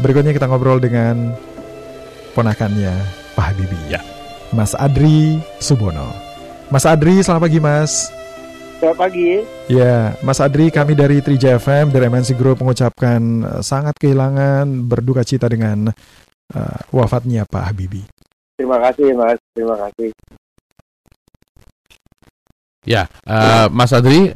Berikutnya kita ngobrol dengan ponakannya Pak Habibie. Ya. Mas Adri Subono. Mas Adri, selamat pagi Mas. Selamat pagi. Ya, Mas Adri, kami dari Trija FM, dari MNC Group mengucapkan uh, sangat kehilangan, berduka cita dengan uh, wafatnya Pak Habibie. Terima kasih, Mas. Terima kasih. Ya, uh, Mas Adri,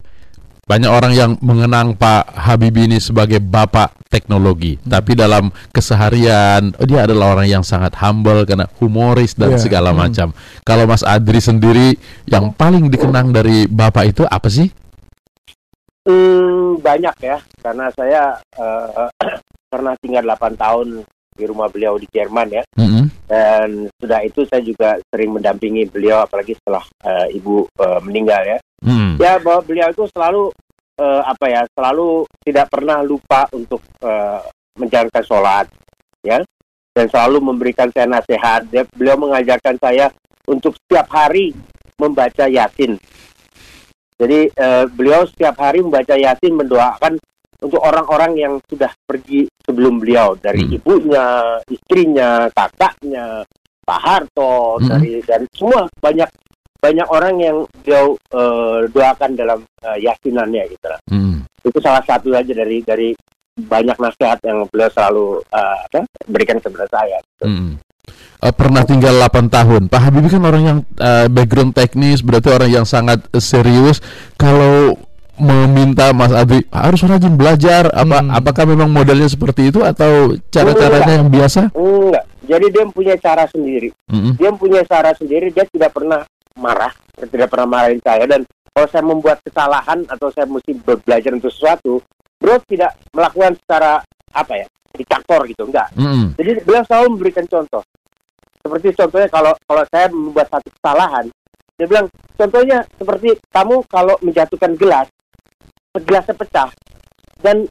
banyak orang yang mengenang Pak Habibie ini sebagai bapak teknologi, Hmm. tapi dalam keseharian oh, dia adalah orang yang sangat humble karena humoris dan Ya, segala hmm. macam. Kalau Mas Adri sendiri yang paling dikenang dari bapak itu apa sih? Hmm, banyak ya, karena saya eh, pernah tinggal 8 tahun di rumah beliau di Jerman ya, Mm-mm. dan sudah itu saya juga sering mendampingi beliau, apalagi setelah eh, ibu eh, meninggal ya. Mm. Ya, bahwa beliau itu selalu eh, apa ya, selalu tidak pernah lupa untuk eh, menjalankan sholat, ya, dan selalu memberikan saya nasihat. Dia, beliau mengajarkan saya untuk setiap hari membaca yasin. Jadi eh, beliau setiap hari membaca yasin mendoakan untuk orang-orang yang sudah pergi sebelum beliau dari Hmm. ibunya, istrinya, kakaknya, Pak Harto, Hmm. dari dari semua banyak banyak orang yang beliau eh, doakan dalam eh, yasinannya gitu lah. Mm. Itu salah satu aja dari dari banyak nasihat yang beliau selalu apa, berikan kepada saya. gitu. Mm. Eh, pernah tinggal 8 tahun. Pak Habibie kan orang yang eh, background teknis, berarti orang yang sangat serius. Kalau meminta Mas Adri harus rajin belajar, apa Hmm. apakah memang modelnya seperti itu atau cara-caranya yang biasa? Enggak. Jadi dia punya cara sendiri. Mm-mm. dia punya cara sendiri dia tidak pernah marah tidak pernah marahin saya dan kalau saya membuat kesalahan atau saya mesti be- belajar untuk sesuatu beliau tidak melakukan secara apa ya diktator gitu enggak Mm-mm. jadi beliau selalu memberikan contoh seperti contohnya kalau kalau saya membuat satu kesalahan dia bilang contohnya seperti kamu kalau menjatuhkan gelas gelasnya pecah dan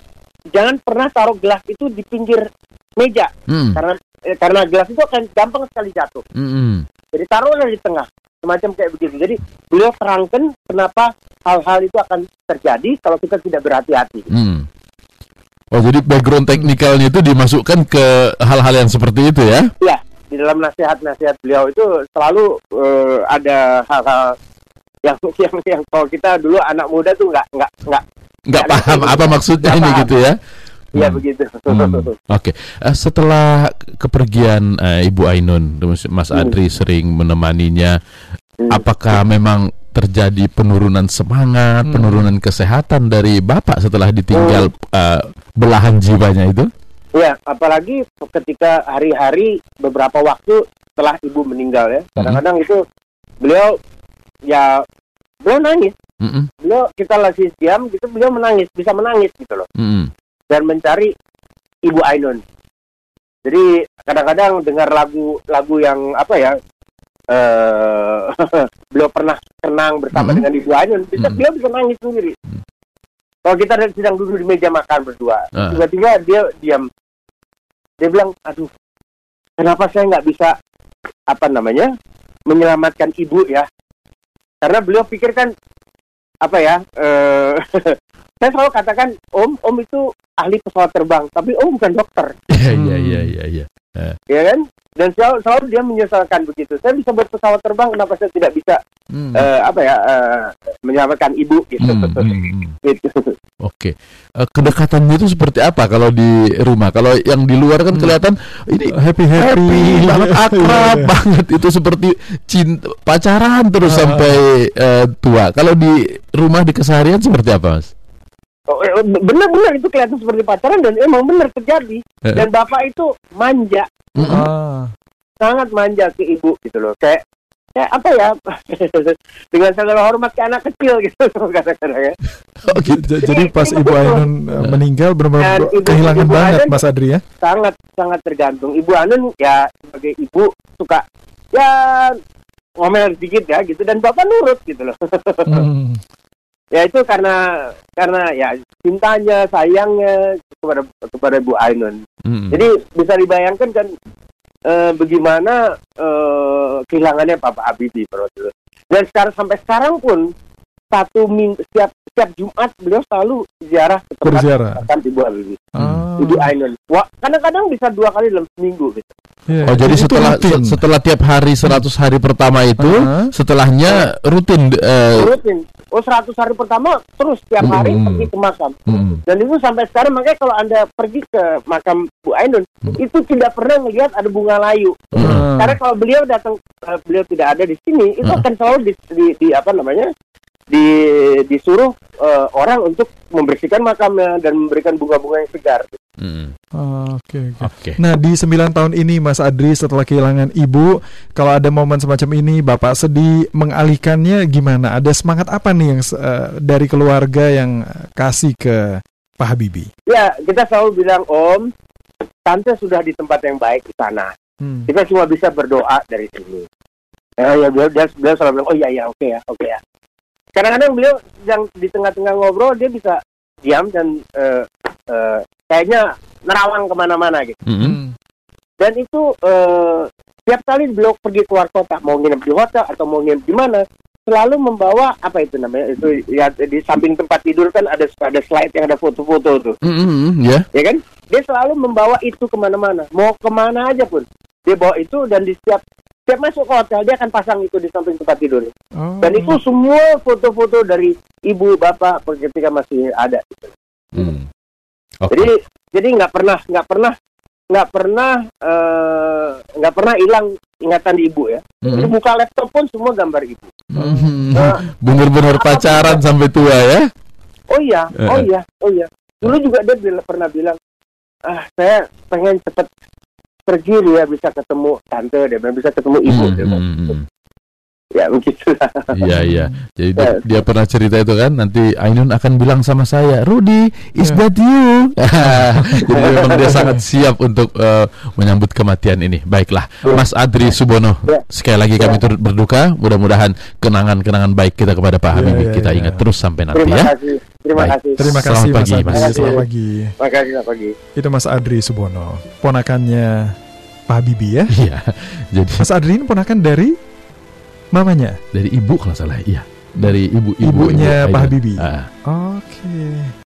jangan pernah taruh gelas itu di pinggir meja Mm. karena eh, karena gelas itu akan gampang sekali jatuh Mm-mm. jadi taruhlah di tengah, semacam kayak begitu. Jadi beliau terangkan kenapa hal-hal itu akan terjadi kalau kita tidak berhati-hati. Mm. Oh jadi background teknikalnya itu dimasukkan ke hal-hal yang seperti itu ya? Ya, di dalam nasihat-nasihat beliau itu selalu eh, ada hal-hal yang yang yang kalau kita dulu anak muda tuh nggak nggak nggak Nggak paham apa maksudnya Nggak ini paham. gitu ya? Ya Hmm. begitu. Hmm, Oke, Eh, setelah kepergian eh, Ibu Ainun, Mas Hmm. Adri sering menemaninya. Hmm. Apakah memang terjadi penurunan semangat, Hmm. penurunan kesehatan dari Bapak setelah ditinggal eh, belahan jiwanya itu? Ya, apalagi ketika hari-hari beberapa waktu setelah ibu meninggal ya, kadang-kadang itu beliau ya beliau nangis. Mm-mm, Beliau kita lagi diam gitu, beliau menangis, bisa menangis gitu loh. mm-mm, dan mencari Ibu Ainun. Jadi kadang-kadang dengar lagu-lagu yang apa ya, eh beliau pernah kenang bersama Mhm. dengan Ibu Ainun, bisa Mhm. beliau bisa nangis sendiri. Kalau kita sedang duduk di meja makan berdua, Ah. tiba-tiba dia diam, dia bilang, aduh, kenapa saya nggak bisa apa namanya menyelamatkan ibu ya? Karena beliau pikirkan apa ya? eh saya selalu katakan, Om, Om itu ahli pesawat terbang, tapi Om bukan dokter, Iya, Hmm. iya, iya, iya, ya kan? Dan selalu, selalu dia menyesalkan begitu. Saya bisa buat pesawat terbang, kenapa saya tidak bisa Hmm. eh, apa ya eh, menyelamatkan ibu gitu? Hmm, hmm, hmm. Gitu. Oke, Eh, kedekatannya itu seperti apa kalau di rumah? Kalau yang di luar kan Hmm. kelihatan ini Happy happy, happy banget akrab banget itu seperti cinta pacaran terus Ah. sampai eh, tua. Kalau di rumah di keseharian seperti apa, Mas? Oh, eh, Benar-benar itu kelihatan seperti pacaran dan emang benar terjadi. Eh. Dan bapak itu manja, Mm-mm. Ah, sangat manja ke ibu gitu loh. Kayak ya apa ya dengan segala hormat ke anak kecil gitu kadang-kadang ya. Oh, gitu. j- jadi pas Ibu Ainun uh, meninggal benar-benar kehilangan Ibu banget Ainun- Mas Adri ya. sangat sangat tergantung. Ibu Anun ya sebagai ibu suka ya ngomel sedikit ya gitu dan bapak nurut gitu loh. Hmm. Ya itu karena karena ya cintanya sayangnya kepada kepada Bu Ainun. Jadi bisa dibayangkan kan eh, bagaimana eh, kehilangannya Bapak Habibie. Dan sekarang sampai sekarang pun satu minggu setiap setiap Jumat beliau selalu ziarah ke tempat Berziarah. makam Ibu Habibie. Oh. Ibu Ainun. Wah, kadang-kadang bisa dua kali dalam seminggu gitu. Iya, Oh jadi itu setelah rutin. se- setelah tiap hari 100 hari pertama itu Aha. setelahnya rutin eh, Rutin. Oh, 100 hari pertama terus tiap hari Hmm. pergi ke makam. mm, Dan itu sampai sekarang makanya kalau Anda pergi ke makam Bu Ainun, Hmm. itu tidak pernah melihat ada bunga layu. mm, Karena kalau beliau datang eh, beliau tidak ada di sini, itu Hmm. akan selalu di, di, di apa namanya? Di disuruh eh, orang untuk membersihkan makamnya dan memberikan bunga-bunga yang segar. mm. Oh, Oke, oke. Oke. Nah di 9 tahun ini Mas Adri setelah kehilangan ibu, kalau ada momen semacam ini Bapak sedih mengalihkannya gimana? Ada semangat apa nih yang eh, dari keluarga yang eh, kasih ke Pak Habibie? Ya, kita selalu bilang, Om, tante sudah di tempat yang baik di sana. Hmm. Kita cuma bisa berdoa dari sini. Eh, ya beliau, dia, beliau selalu bilang, oh iya iya oke ya oke ya. Kadang-kadang beliau yang di tengah-tengah ngobrol dia bisa diam dan eh, eh, kayaknya nerawang ke mana-mana gitu. Mm, Hmm. Dan itu eh, tiap kali beliau pergi keluar kota, mau nginep di hotel atau mau nginep di mana, selalu membawa apa itu namanya itu ya di samping tempat tidur kan ada ada slide yang ada foto-foto tuh, mm, mm, mm, ya. ya kan? Dia selalu membawa itu ke mana-mana, mau ke mana aja pun dia bawa itu dan di setiap setiap masuk ke hotel dia akan pasang itu di samping tempat tidur. Oh. Dan itu semua foto-foto dari ibu bapak ketika masih ada. Mm. Oke. Jadi jadi nggak pernah nggak pernah nggak pernah eh, nggak pernah hilang ingatan di ibu ya. Jadi Mm, buka laptop pun semua gambar ibu. mm. Nah, Bener-bener pacaran sampai tua ya. oh iya, oh Eh. iya, oh iya. Dulu juga dia bila- pernah bilang, ah saya pengen cepet pergi dia bisa ketemu tante, dia bisa ketemu ibu. Mm, dia bilang. Ya begitulah. Iya iya. Jadi dia, Ya. dia pernah cerita itu kan nanti Ainun akan bilang sama saya, "Rudy, is Ya. that you?" Jadi memang dia sangat siap untuk eh, menyambut kematian ini. Baiklah, Ya. Mas Adri Subono. Ya. Sekali lagi kami Ya. turut berduka. Mudah-mudahan kenangan-kenangan baik kita kepada Pak Ya, Habibie ya, kita ya. ingat terus sampai nanti Terima ya. kasih, terima Baik. kasih. Terima Selamat kasih Mas pagi, Adri. Mas. Selamat pagi. Terima kasih, selamat pagi. Itu Mas Adri Subono, ponakannya Pak Habibie ya. Iya. Jadi Mas Adri ini ponakan dari mamanya, dari ibu kalau salah, iya. Dari ibu ibu ibunya ibu Pak. Habibie. Ah. Oke.